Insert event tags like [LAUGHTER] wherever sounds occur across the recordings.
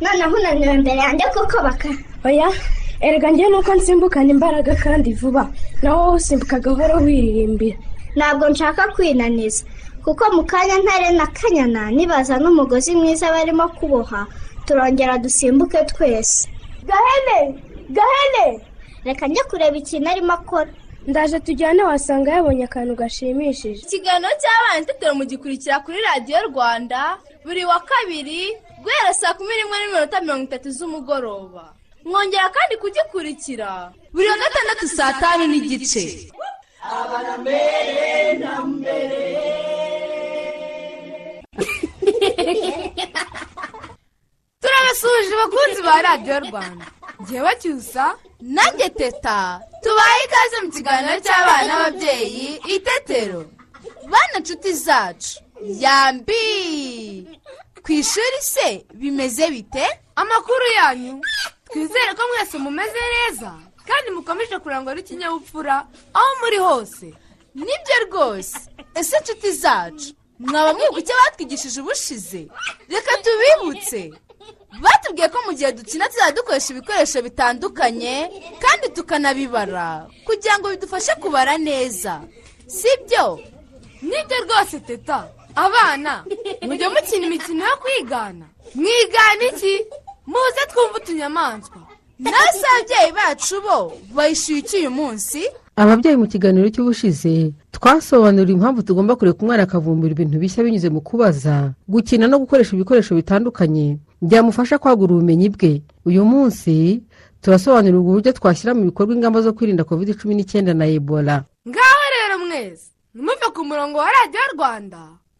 noneho unaniwe mbere yanjye kuko baka. Oya erega njye nuko nsimbukana imbaraga kandi vuba. Nawe wowe usimbuka gahoro wiririmbira. Ntabwo nshaka kwinaniza. Kuko mu kanya ntare na kanyana nibaza n'umugozi mwiza barimo kuboha turongera dusimbuke twese. Gahene! Gahene! Reka njye kureba ikintu arimo akora. Ndaje tujyane wasanga yabonye akantu gashimishije. Ikiganiro cy'abana itetero mugikurikira kuri radiyo rwanda. Buri wa kabiri guhera saa kumi n'imwe n'iminota mirongo itatu z'umugoroba. Mwongera kandi kugikurikira. Buri wa gatandatu saa tanu n'igice. [LAUGHS] Turabasuhuje abakunzi ba radiyo rwanda. Ngewe cyusa. Nanjye teta. Tubaye ikaze mu kiganiro cy'abana n'ababyeyi itetero. Bana nshuti zacu. Yambi! Ku ishuri se bimeze bite? Amakuru yanyu. Twizere ko mwese mumeze neza. Kandi mukomeje kurangwa n'ikinyabupfura aho muri hose. Nibyo rwose. Ese nshuti zacu? Mwaba mwibuka icyo batwigishije ubushize? Reka tubibutse. Batubwiye ko mu gihe dukina tuzajya dukoresha ibikoresho bitandukanye kandi tukanabibara kugira ngo bidufashe kubara neza. Si byo? Nibyo rwose teta. Abana mujya mukina imikino yo kwigana. Mwigana iki? Muze twumve utunyamaswa. Nase ababyeyi bacu bo bayishyuye iki uyu munsi. Ababyeyi mu kiganiro cy'ubushize twasobanuriye impamvu tugomba kureka umwana akavumbura ibintu bishya binyuze mu kubaza. Gukina no gukoresha ibikoresho bitandukanye byamufasha kwagura ubumenyi bwe. Uyu munsi turasobanurira uburyo twashyira mu bikorwa ingamba zo kwirinda covid cumi n'icyenda na ebola. Ngaho rero mwese ntimuve ku murongo wa radiyo rwanda.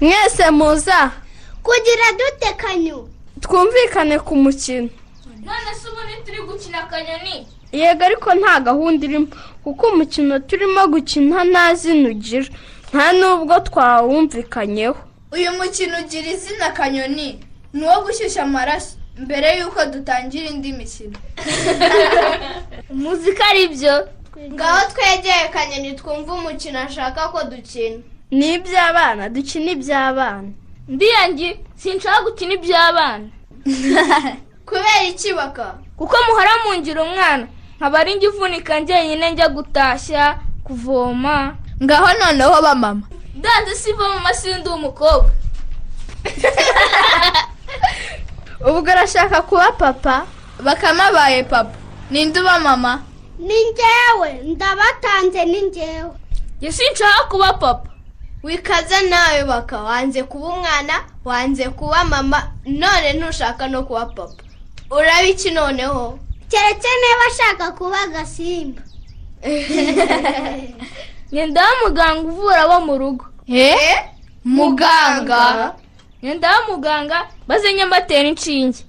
Mwese muza. Kugira dute kanyu twumvikane ku mukino. None se ubundi turi gukina akanyoni? Yego ariko nta gahunda irimo. Kuko umukino turimo gukina nta zina ugira. Nta n'ubwo twawumvikanyeho. Uyu mukino ugira izina kanyoni ni uwo gushyushya amaraso mbere y'uko dutangira indi mikino. [LAUGHS] Muzi ko ari byo? Ngaho twegeye kanyoni twumve umukino ashaka ko dukina. Ni iby'abana. Dukina iby'abana ndiyange sinshaka gukina iby'abana. [LAUGHS] Kubera iki baka? Kuko muhora mungira umwana nkaba ari njye uvunika njyenyine njya gutashya kuvoma. Ngaho noneho ba mama. Danze siva mu masindi w'umukobwa [LAUGHS] ubwo arashaka kuba papa? Bakamabaye papa. Ninde uba mama? Ni njyewe. Ndabatanze ni njye sinshaka kuba papa. Wikaze nawe baka. Wanze kuba umwana wanze kuba mama. None ntushaka no kuba papa. Uraba iki noneho? Keretse niba ashaka kuba agasimba. [LAUGHS] ngendaho muganga uvura abo mu rugo. He muganga. Ngendaho muganga maze nyambatera inshinge.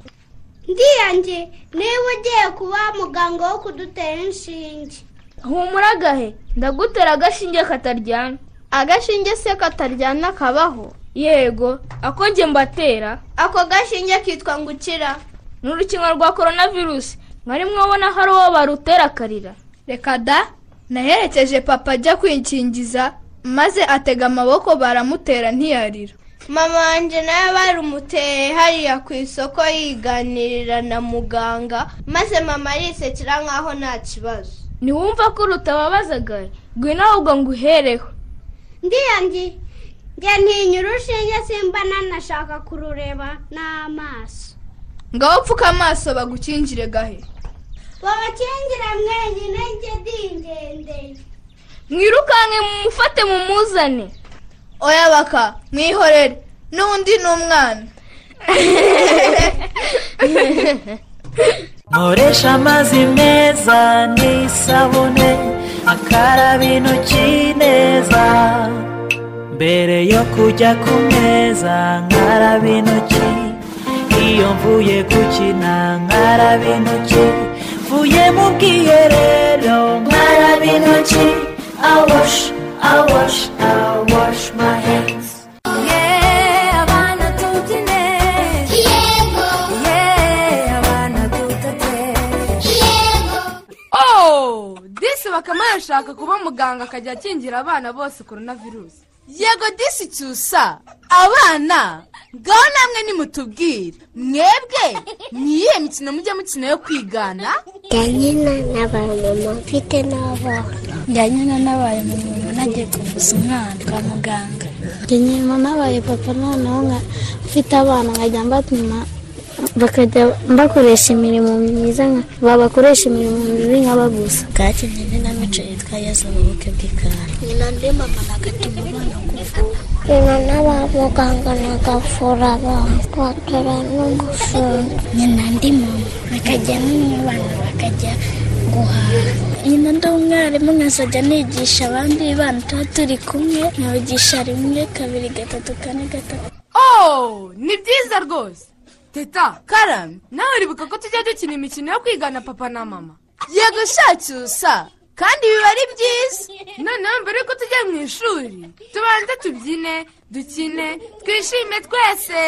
Ndiyange niba ugiye kuba muganga wo kudutera inshinge. Humura agahe? Ndagutera agashinge kataryana. Agashinge se kataryana kabaho? Yego ako njye mbatera. Ako gashinge kitwa ngo ukira ni urukingo rwa korona virusi mwari mwabona hari uwo barutera akarira. Reka da. Naherekeje papa ajya kwikingiza maze atega amaboko baramutera ntiyarira. Mama wanjye nawe barumuteye hariya ku isoko yiganirira na muganga maze mama arisekera nkaho nta kibazo. Ntiwumva ko rutababazaga ngwino ahubwo ngo uhereho ndiyangi njye ntinya urushinge simba nanashaka kurureba n'amaso. Ngaho upfuka amaso bagukingire gahe? Babakingire mwenyine njye dingendeye mwirukanke mumufate mumuzane. Oya baka mwihorere. N'undi ni umwana [LAUGHS] nkoresha amazi meza n'isabune akaraba intoki neza mbere yo kujya ku meza nkaraba intoki iyo mvuye gukina nkaraba intoki mvuye mu bwiherero nkaraba intoki awash awash awash my hands. Oh bakaba yashaka kuba muganga akajya akingira abana bose korona virusi yego disi cyusa abana ngaho namwe nimutubwire. Mwebwe ni iyihe mikino mujya mukina yo kwigana? Njya nyina n'abamama mfite n'abana. Njya nyina nabaye muntu nagiye kuvuza umwana kwa muganga. Njya nyina nabaye papa noneho mfite abana nkajya mbatuma bakajya bakoresha imirimo myiza nka babakoresha imirimo mibi nkabagusa bwakinnye n'inamico yitwa yesu mu bukwe bw'ikara nyina ndi mama nagatuma abana kuvura nyina n'abamuganga nagafura bakwatora n'umushumba nyina ndi mama. Bakajya n'abana bakajya guhaha. Nyina ndi umwarimu nkazajya nigisha abandi bana. Tuba turi kumwe nkabigisha rimwe kabiri gatatu kane gatatu. Oh ni byiza rwose. Teta karame nawe uribuka ko tujya dukina imikino yo kwigana papa na mama yego shacyusa kandi biba ari byiza noneho mbere yuko tujya mu ishuri tubanze tubyine dukine twishime twese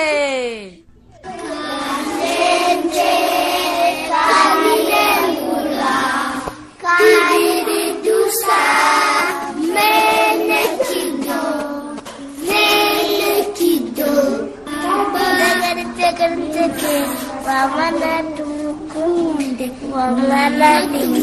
Kabiri dusa mene kido mene kido wamana tumukunde ni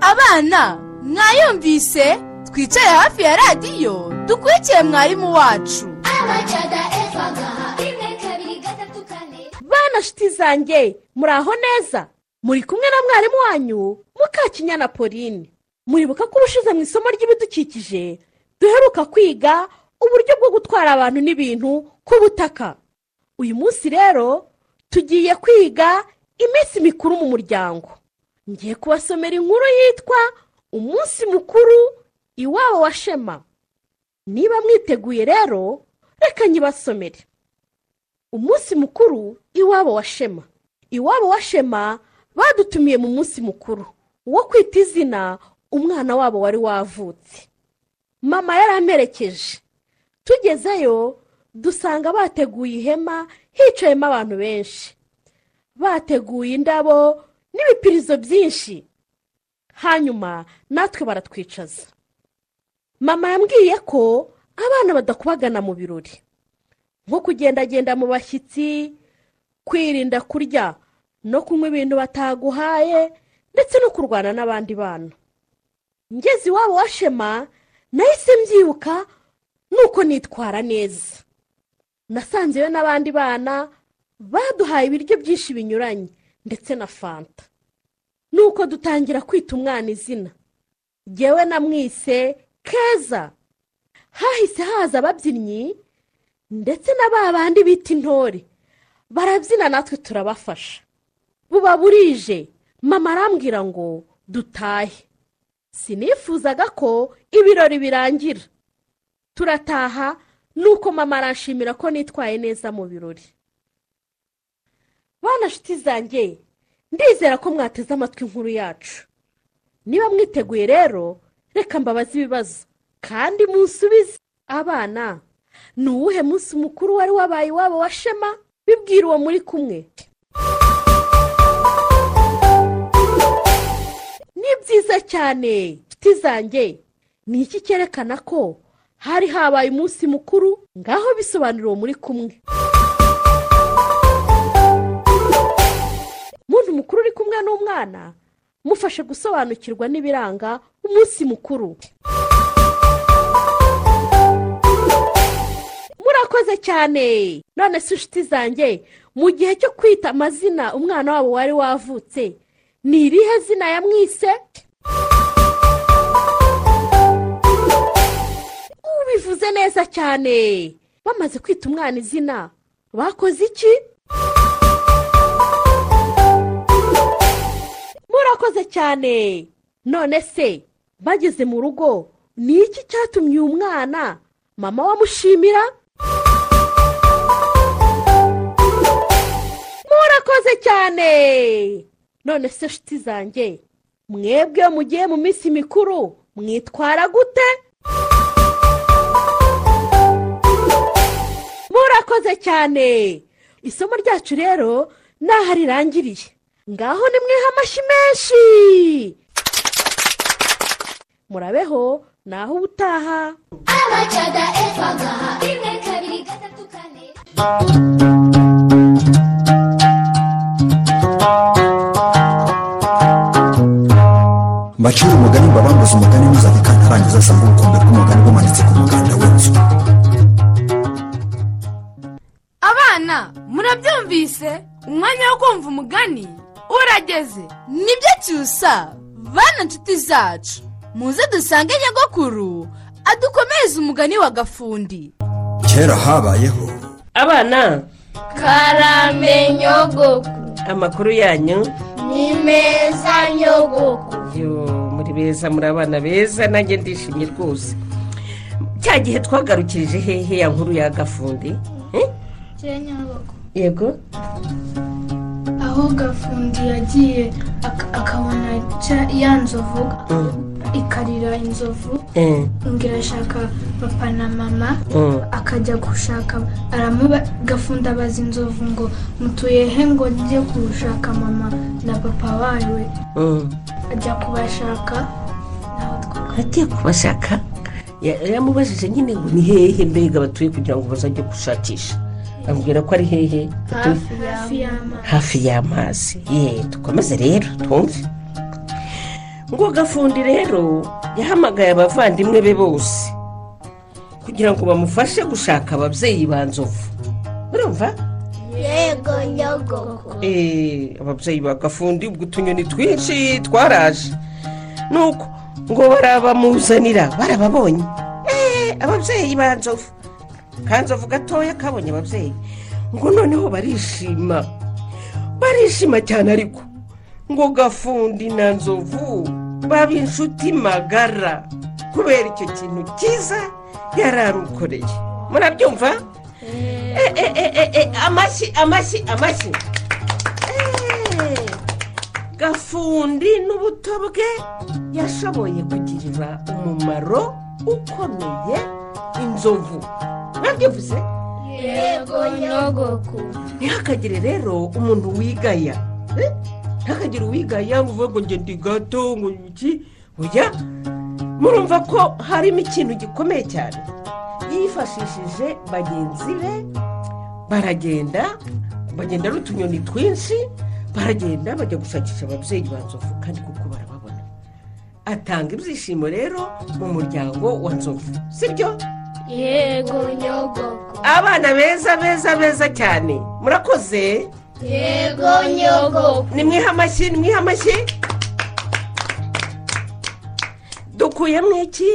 abana mwayumvise? Twicare hafi ya radiyo dukurikiye mwarimu wacu. Bana shiti zanjye muri aho neza? Muri kumwe na mwarimu wanyu mukakinyana pauline. Muribuka ko ubushize mu isomo ry'ibidukikije duheruka kwiga uburyo bwo gutwara abantu n'ibintu ku butaka. Uyu munsi rero tugiye kwiga iminsi mikuru mu muryango. Ngiye kubasomera inkuru yitwa umunsi mukuru iwabo wa shema. Niba mwiteguye rero reka nyibasomere. Umunsi mukuru iwabo wa shema. Iwabo wa shema badutumiye mu munsi mukuru wo kwita izina umwana wabo wari wavutse. Mama yari amerekeje tugezeyo dusanga bateguye ihema hicayemo abantu benshi. Bateguye indabo n'ibipirizo byinshi. Hanyuma natwe baratwicaza. Mama yambwiye ko abana badakubagana mu birori. Nko kugendagenda mu bashyitsi kwirinda kurya no kunywa ibintu bataguhaye ndetse no kurwana n'abandi bana. Ngeze iwabo wa shema nahise mbyibuka nuko nitwara neza. Nasanzeyo n'abandi bana baduhaye ibiryo byinshi binyuranye ndetse na fanta. Nuko dutangira kwita umwana izina. Ngewe namwise keza. Hahise haza ababyinnyi ndetse na ba bandi bita intore. Barabyina natwe turabafasha. Buba burije mama arambwira ngo dutahe. Sinifuzaga ko ibirori birangira. Turataha nuko mama arashimira ko nitwaye neza mu birori. Bana nshuti zanjye ndizera ko mwateze amatwi inkuru yacu. Niba mwiteguye rero reka mbabaze ibibazo. Kandi munsubize. Abana ni uwuhe munsi mukuru wari wabaye iwabo wa shema? Bibwira uwo muri kumwe. Byiza cyane. Nshuti zanjye ni iki cyerekana ko hari habaye umunsi mukuru? Ngaho bisobanura muri kumwe. Umuntu mukuru uri kumwe n'umwana mufashe gusobanukirwa n'ibiranga umunsi mukuru. Murakoze cyane. None se inshuti zanjye mu gihe cyo kwita amazina umwana wabo wari wavutse ni irihe zina yamwise? Ubivuze neza cyane. Bamaze kwita umwana izina. Bakoze iki? Murakoze cyane. None se bageze mu rugo ni iki cyatumye uyu mwana mama wamushimira? Murakoze cyane. None se nshuti zanjye. Mwebwe mugiye mu minsi mikuru mwitwara gute? Murakoze cyane. Isomo ryacu rero naho rirangiriye. Ngaho ni mwiha amashyi menshi. Murabeho naho ubutaha. Abacada efagaha rimwe kabiri gatatu kane. Mbacire umugani mbabambuze umugani ntuzave kandi arangiza asanga urukundo rw'umugani rumanitse ku muganda w'inzu abana murabyumvise? Umwanya wo kumva umugani urageze. Nibyo cyusa bana nshuti zacu. Muze dusange nyagakuru adukomereze umugani wa gafundi. Kera habayeho. Abana karame nyogoku amakuru yanyu. Ni meza nyogoku yo muri beza muri abana beza nanjye ndishimye rwose. Cya gihe twagarukirije hehe ya nkuru ya gafundi? Yego. Aho gafundi yagiye ak- akabona ya nzovu ikarira inzovu. Ngo irashaka papa na mama. Mm. akajya gushaka aramuba gafundi abaza inzovu ngo mutuye he ngo njye gushaka mama na papa wawe? Mm. ajya kubashaka. Agiye kubashaka? Ya- yamubajije nyine ngo ni hehe mbega batuye kugira ngo bazajye gushakisha? Amubwira ko ari hehe. Hafi y'amazi hafi y'amazi ye dukomeze rero twumve. Ngo gafundi rero yahamagaye abavandimwe be bose. Kugira ngo bamufashe gushaka ababyeyi ba nzovu. Urumva? Yego nyogoko Eh, ababyeyi ba gafundi ubwo utunyoni twinshi twaraje. Nuko ngo barabamuzanira barababonye. Eh, ababyeyi ba nzovu. Ka nzovu gatoya kabonye ababyeyi. Ngo noneho barishima. Barishima cyane ariko. Ngo gafundi na nzovu baba inshuti magara. Kubera icyo kintu cyiza yari arukoreye. Murabyumva? Eh, eh, eh, amashyi amashyi amashyi. Gafundi n'ubuto bwe yashoboye kugirira umumaro ukomeye inzovu. Mwabyuvuze yego nyogoku. Ntihakagire rero umuntu wigaya? Ntihakagire uwigaya ngo uvuge ngo njye ndi gato ngo iki? Oya murumva ko harimo ikintu gikomeye cyane. Yifashishije bagenzi be baragenda bagenda ari utunyoni twinshi baragenda bajya gushakisha ababyeyi ba nzovu kandi kuko barababona. Atanga ibyishimo rero mu muryango wa nzovu sibyo yego nyogoku abana beza beza beza cyane. Murakoze? Yego nyogoku nimwihe amashyi nimwihe amashyi dukuyemo iki?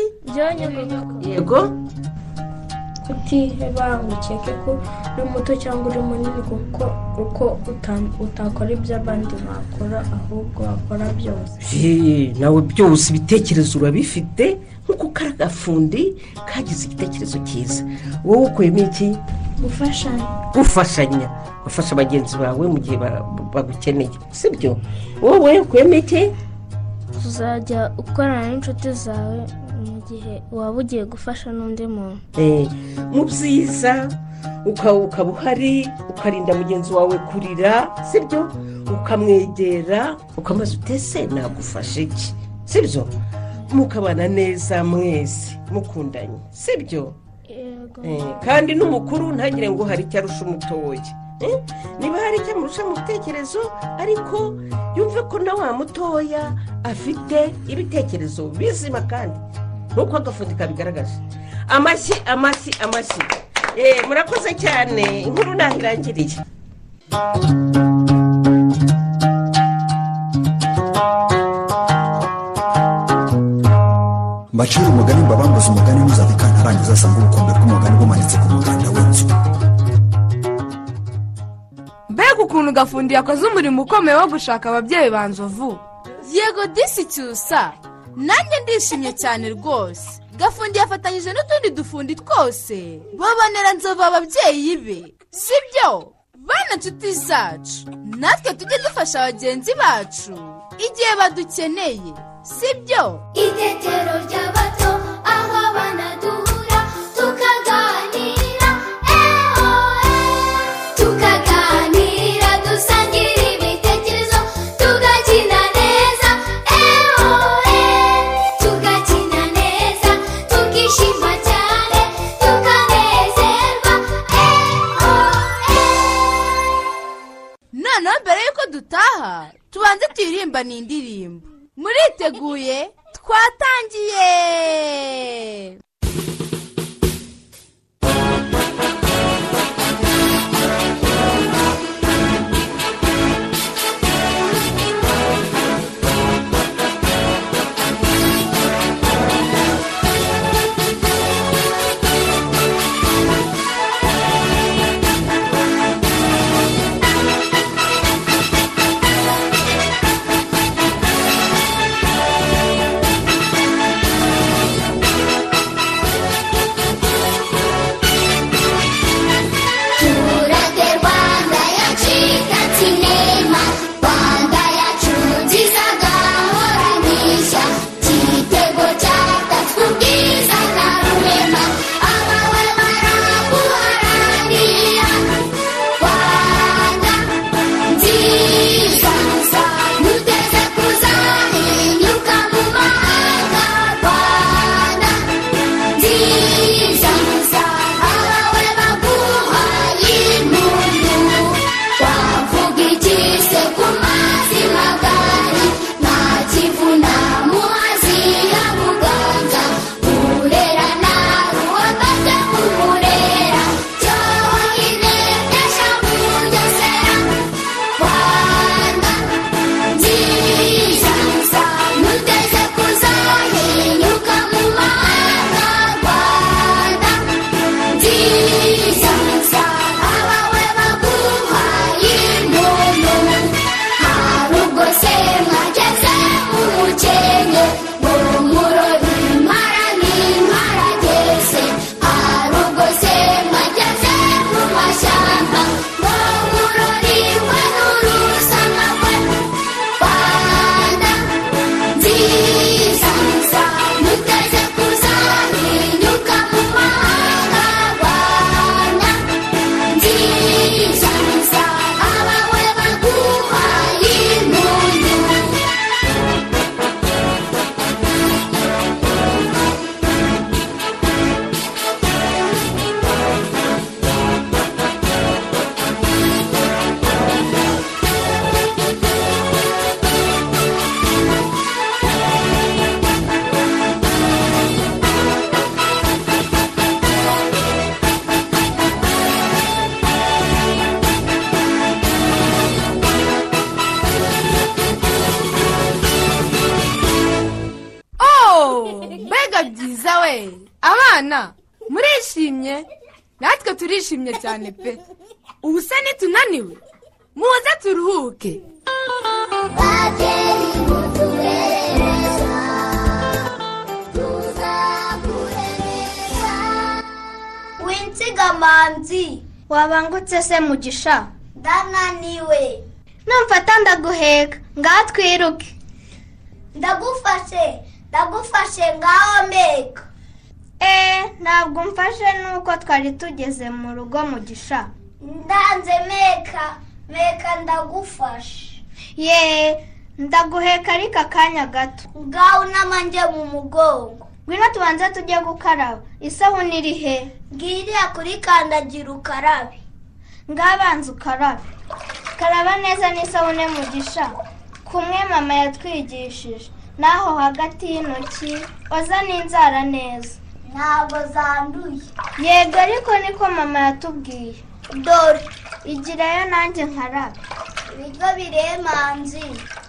Yego. Utiheba ngo ukeke ko uri muto cyangwa uri munini kuko uko uta- utakora ibyo abandi bakora ahubwo wakora byose. Nawe byose ibitekerezo urabifite nk'uko kari agafundi kagize igitekerezo cyiza. Wowe ukuyemo iki? Gufashanya. Gufasha bagenzi bawe mu gihe ba- bagukeneye. Sibyo? Wowe ukuyemo iki uzajya ukorana n'inshuti zawe mu gihe waba ugiye gufasha n'undi muntu. Eh, mu byiza. Uka- ukaba uhari ukarinda mugenzi wawe kurira. Sibyo? Ukamwegera ukamaze utese nagufashe iki? Sibyo? Mukabana neza mwese mukundanye. Sibyo? Eh, kandi n'umukuru ntagire ngo hari icyo arusha umutoya Eh, niba hari icyo amurusha mu bitekerezo ariko yumve ko na wa mutoya afite ibitekerezo bizima kandi. Nk'uko agafundi kabigaragaje. Amashyi amashyi amashyi. Eh, murakoze cyane. Inkuru ntaho irangiriye mbacira umugani mbabambuze umugani ntuzabika ntarangiza asanga ubukombe bw'umugani bumanitse ku muganda w'inzu. Mbega ukuntu gafundi yakoze umurimo ukomeye wo gushaka ababyeyi ba nzovu. Yego disi cyusa nanjye ndishimye cyane rwose. Gafundi yafatanyije n'utundi dufundi twose. Babonera nzovu ababyeyi be sibyo? Bana nshuti zacu. Natwe tujye dufasha bagenzi bacu. Igihe badukeneye sibyo? Itetero ry'abato tubanze turirimba ni indirimbo muriteguye? Twatangiye! Turishimye cyane pe ubu se nitunaniwe muze turuhuke. Winsiga manzi. Wabangutse se mugisha. Ndananiwe numfata ndaguheka. Ngaho twiruke ndagufashe. Ndagufashe ngaho mbega eee ntabwo umfashe nuko twari tugeze mu rugo mugisha ndanze meka meka ndagufashe. Ye ndaguheka ariko akanya gato. Ngaho unamanjye mu mugongo. Ngwino tubanze tujye gukaraba. Isabune iri he? Ngiriya kuri kandagira ukarabe. Ngabanza ukarabe. Karaba neza n'isabune mugisha kumwe mama yatwigishije. Naho hagati y'intoki oza n'inzara neza. Ntabwo zanduye. Yego ariko niko mama yatubwiye. Dore. Igirayo nanjye nkarabe. Ibiryo biremanzi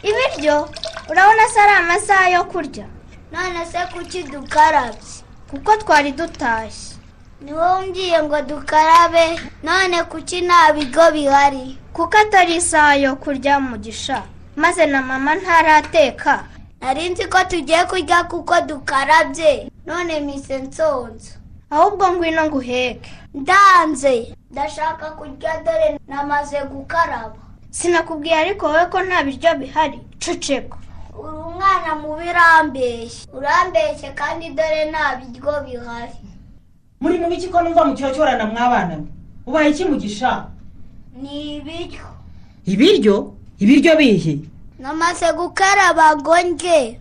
ibiryo? Urabona se ari amasaha yo kurya? None se kuki dukarabye? Kuko twari dutashye. Ni wowe umbwiye ngo dukarabe none kuki nta bigo bihari? Kuko atari isaha yo kurya mugisha maze na mama ntarateka. Nari nzi ko tugiye kurya kuko dukarabye. None mise nsonza ahubwo ngwino nguheke. Ndanze. Ndashaka kurya dore namaze gukaraba. Sinakubwiye ariko wowe ko nta biryo bihari. Ceceka. Uri umwana mubi urambeshye urambeshye kandi dore nta biryo bihari. Muri mu biki ko numva mu cyocyorana mwabana? Mwe ubaye iki mugisha? Ni ibiryo. Ibiryo? Ibiryo bihe namaze gukaraba ngo ndye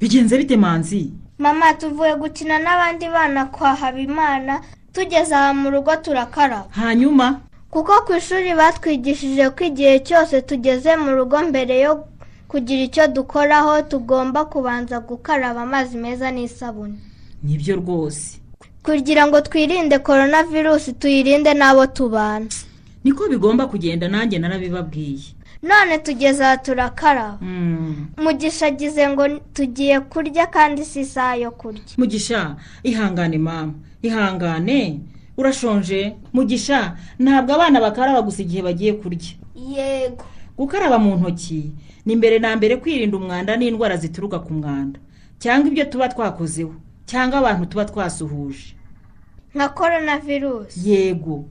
bigenze bite manzi? Mama tuvuye gukina n'abandi bana kwa habimana tugeze aha mu rugo turakaraba. Hanyuma? Kuko ku ishuri batwigishije ko igihe cyose tugeze mu rugo mbere yo kugira icyo dukoraho tugomba kubanza gukaraba amazi meza n'isabune. Nibyo rwose. Kugira ngo twirinde korona virusi tuyirinde n'abo tubana. Niko bigomba kugenda nanjye narabibabwiye. None tugeze aha turakaraba mugisha agize ngo tugiye kurya kandi si isaha yo kurya. Mugisha ihangane mama ihangane. Urashonje. Mugisha ntabwo abana bakaraba gusa igihe bagiye kurya. Yego. Gukaraba mu ntoki ni mbere na mbere kwirinda umwanda n'indwara zituruka ku mwanda. Cyangwa ibyo tuba twakozeho. Cyangwa abantu tuba twasuhuje. Nka korona virusi yego.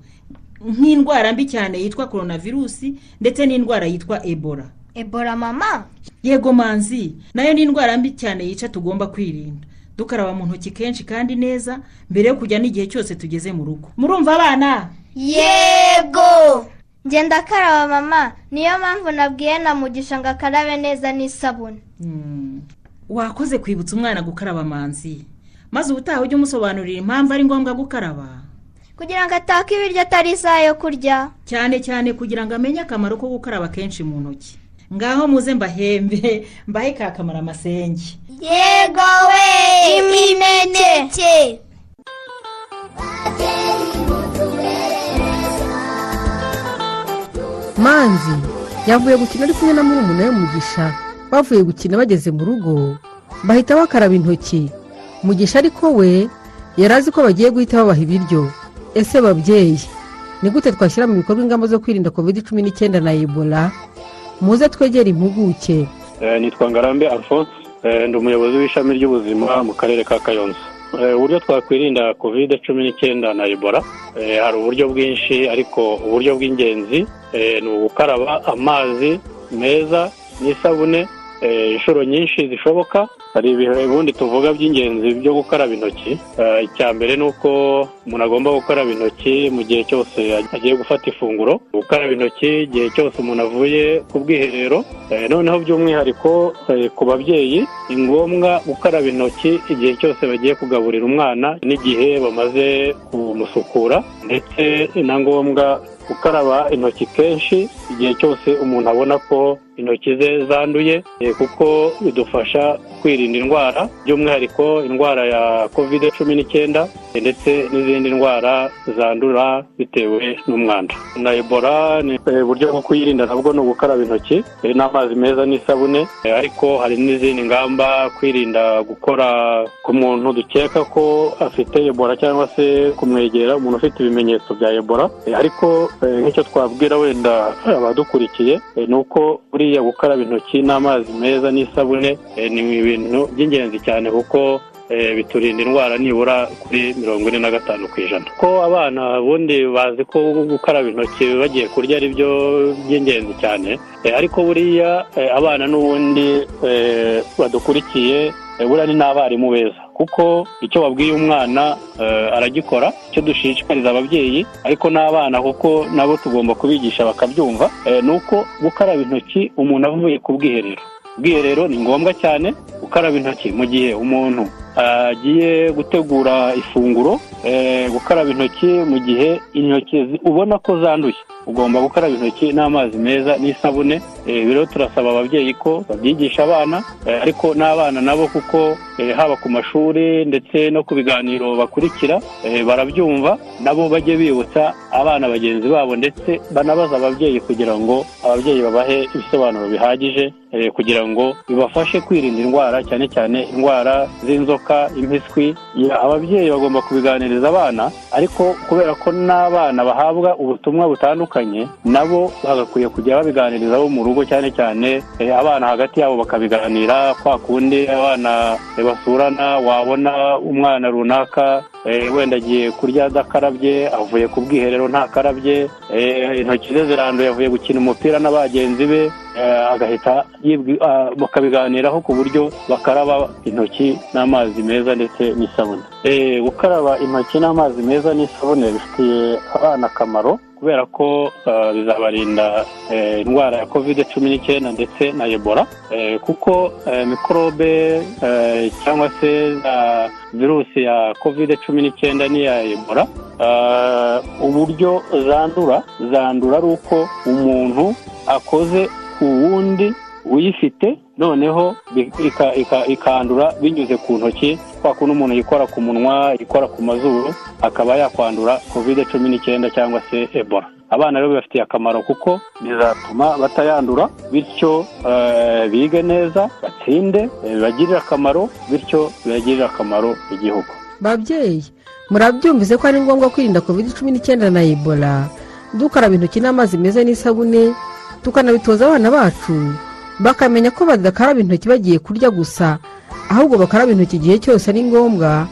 Nk'indwara mbi cyane yitwa korona virusi ndetse n'indwara yitwa ebola. Ebola mama? Yego manzi. Nayo ni indwara mbi cyane yica tugomba kwirinda. Dukaraba mu ntoki kenshi kandi neza mbere yo kujya n'igihe cyose tugeze mu rugo. Murumva abana? Yego! Ngenda akaraba mama. Niyo mpamvu nabwiye na mugisha ngo akarabe neza n'isabune. Wakoze kwibutsa umwana gukaraba manzi. Maze ubutaha ujye umusobanurira impamvu ari ngombwa gukaraba. Kugira ngo atake ibiryo atari isaha yo kurya. Cyane cyane kugira ngo amenye akamaro ko gukaraba kenshi mu ntoki. Ngaho muze mbahembe mbahe ka kamaro amasenge yego we imineke. Manzi yavuye gukina ari kumwe na murumuna we mugisha. Bavuye gukina bageze mu rugo. Bahita bakaraba intoki. Mugisha ariko we yari azi ko bagiye guhita babaha ibiryo. Ese babyeyi ni gute twashyira mu bikorwa ingamba zo kwirinda covid cumi n'icyenda na ebola? Muze twegere impuguke. Nitwa ngarambe alphonse ndi umuyobozi w'ishami ry'ubuzima mu karere ka kayonza. Uburyo twakwirinda covid cumi n'icyenda na ebola? Hari uburyo bwinshi ariko uburyo bw'ingenzi ni ugukaraba amazi meza n'isabune inshuro nyinshi zishoboka hari ibihe ubundi tuvuga by'ingenzi byo gukaraba intoki. Icya mbere ni uko umuntu agomba gukaraba intoki mu gihe cyose agiye gufata ifunguro. Gukaraba intoki igihe cyose umuntu avuye ku bwiherero. Noneho by'umwihariko ku babyeyi ni ngombwa gukaraba intoki igihe cyose bagiye kugaburira umwana n'igihe bamaze kumusukura. Ndetse na ngombwa gukaraba intoki kenshi igihe cyose umuntu abona ko intoki ze zanduye kuko bidufasha kwirinda indwara by'umwihariko indwara ya kovide cumi n'icyenda ndetse n'izindi ndwara zandura bitewe n'umwanda. Na ebola ni uburyo bwo kuyirinda nabwo ni ugukaraba intoki n'amazi meza n'isabune ariko hari n'izindi ngamba kwirinda gukora ku muntu dukeka ko afite ebola cyangwa se kumwegera umuntu ufite ibimenyetso bya ebola. Ariko nk'icyo twabwira wenda abadukurikiye ni uko buriya gukaraba intoki n'amazi meza n'isabune ni ibintu by'ingenzi cyane kuko biturinda indwara nibura kuri mirongo ine na gatanu ku ijana. Ko abana ubundi bazi ko gukaraba intoki bagiye kurya ari byo by'ingenzi cyane ariko buriya abana n'ubundi badukurikiye buriya ni n'abarimu beza. Kuko icyo wabwiye umwana aragikora icyo dushishikariza ababyeyi ariko n'abana kuko nabo tugomba kubigisha bakabyumva ni uko gukaraba intoki umuntu avuye ku bwiherero. Ubwiherero ni ngombwa cyane gukaraba intoki mu gihe umuntu agiye gutegura ifunguro eh, gukaraba intoki mu gihe intoki ubona ko zanduye. Ugomba gukaraba intoki n'amazi meza n'isabune. Eh, rero turasaba ababyeyi ko babyigisha abana eh, ariko n'abana nabo kuko eh, haba ku mashuri ndetse no ku biganiro bakurikira barabyumva nabo bajye bibutsa abana bagenzi babo ndetse banabaza ababyeyi kugira ngo ababyeyi babahe ibisobanuro bihagije kugira ngo bibafashe kwirinda indwara cyane cyane indwara z'inzoka impiswi. Ababyeyi bagomba kubiganiriza abana ariko kubera ko n'abana bahabwa ubutumwa butandukanye nabo bagakwiye kujya babiganiriza bo mu rugo cyane cyane eh, abana hagati yabo bakabiganira kwa kundi abana eh, basurana wabona umwana runaka wenda agiye kurya adakarabye avuye ku bwiherero ntakarabye eh, intoki ze ziranduye avuye gukina umupira na bagenzi be eh, agahita ah, bakabiganiraho ku buryo bakaraba intoki n'amazi meza ndetse n'isabune. Eh, gukaraba intoki n'amazi meza n'isabune bifitiye abana akamaro. Kubera ko ah, bizabarinda eh, indwara ya covid cumi n'icyenda ndetse na ebola. Eh, kuko eh, mikorobe eh, cyangwa se za virusi ya covid cumi n'icyenda n'iya ebola. Uburyo zandura zandura ari uko umuntu akoze ku wundi uyifite noneho ikandura binyuze ku ntoki kwa kundi umuntu yikora ku munwa yikora ku mazuru akaba yakwandura covid cumi n'icyenda cyangwa se ebola. Abana rero bibafitiye akamaro kuko bizatuma batayandura bityo eh, bige neza batsinde eh, bibagirire akamaro bityo bibagirire akamaro igihugu. Babyeyi murabyumvise ko ari ngombwa kwirinda covid cumi n'icyenda na ebola. Dukaraba intoki n'amazi meza n'isabune tukanabitoza abana bacu bakamenya ko badakaraba intoki bagiye kurya gusa. Ahubwo bakaraba intoki igihe cyose ari ngombwa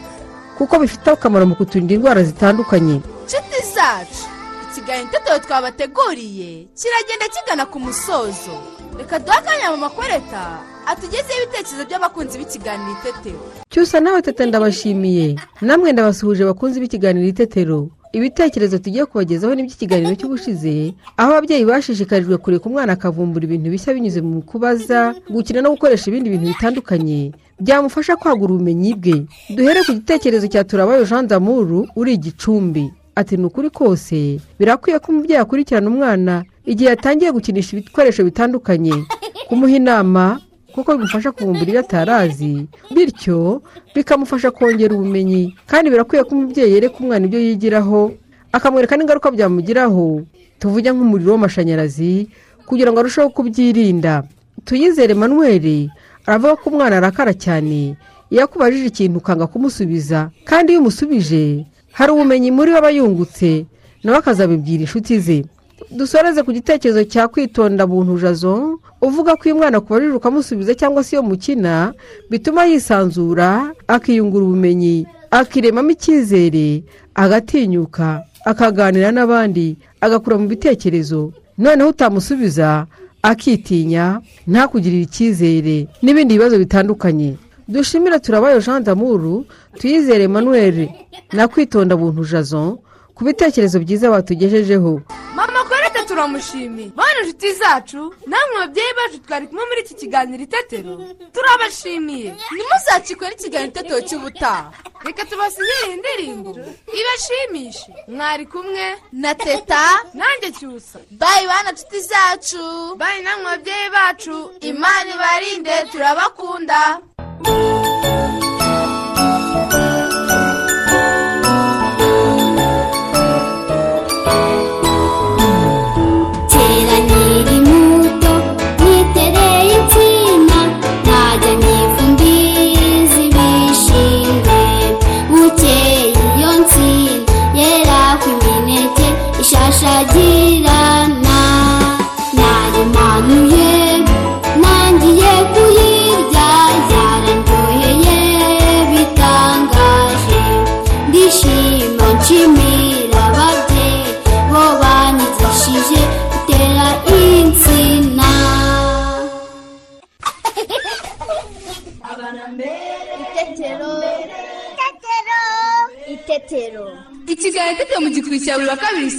kuko bifite akamaro mu kuturinda indwara zitandukanye. Inshuti zacu ikiganiro itetero twabateguriye kiragenda kigana ku musozo. Reka duhe akanya mu makwereta atugezeho ibitekerezo by'abakunzi b'ikiganiro itetero. Cyusa nawe tete ndabashimiye. Namwe ndabasuhuje bakunze b'ikiganiro itetero. Ibitekerezo tugiye kubagezaho n'iby'ikiganiro cy'ubushize aho ababyeyi bashishikarijwe kureka umwana akavumbura ibintu bishya binyuze mu kubaza gukina no gukoresha ibindi bintu bitandukanye. Byamufasha kwagura ubumenyi bwe. Duhere ku gitekerezo cya turabayo jean damuru uri igicumbi. Ati ni ukuri kose birakwiye ko umubyeyi akurikirana umwana igihe yatangiye gukinisha ibikoresho bitandukanye. Kumuha inama kuko bimufasha kuvumbura ibyo atari azi bityo bikamufasha kongera ubumenyi kandi birakwiye ko umubyeyi yereka umwana ibyo yigiraho akamwereka n'ingaruka byamugiraho. Tuvuge nk'umuriro w'amashanyarazi kugira ngo arusheho kubyirinda. Tuyizere manuel aravuga ko umwana arakara cyane. Iyo akubajije ikintu ukanga kumusubiza kandi iyo umusubije hari ubumenyi muri we aba yungutse. Nawe akazabibwira inshuti ze. Dusoreze ku gitekerezo cya kwitonda buntu jazo uvuga ko iyo umwana akubajije ukamusubiza cyangwa se iyo mukina bituma yisanzura akiyungura ubumenyi akiremamo icyizere agatinyuka akaganira n'abandi agakura mu bitekerezo. Noneho utamusubiza akitinya ntakugirire icyizere n'ibindi bibazo bitandukanye. Dushimire turabayo jean damuru tuyizere manuel na kwitonda buntu jazo ku bitekerezo byiza batugejejeho. Turamushimiye. Bane inshuti zacu namwe babyeyi bacu twari kumwe muri iki kiganiro itetero. Turabashimiye. Ntimuzacikwe n'ikiganiro itetero cy'ubutaha. Reka tubasigire indirimbo ibashimishe. Mwari kumwe na teta nanjye cyusa. Bayi bana inshuti zacu. Bayi namwe babyeyi bacu. Imana ibarinde turabakunda.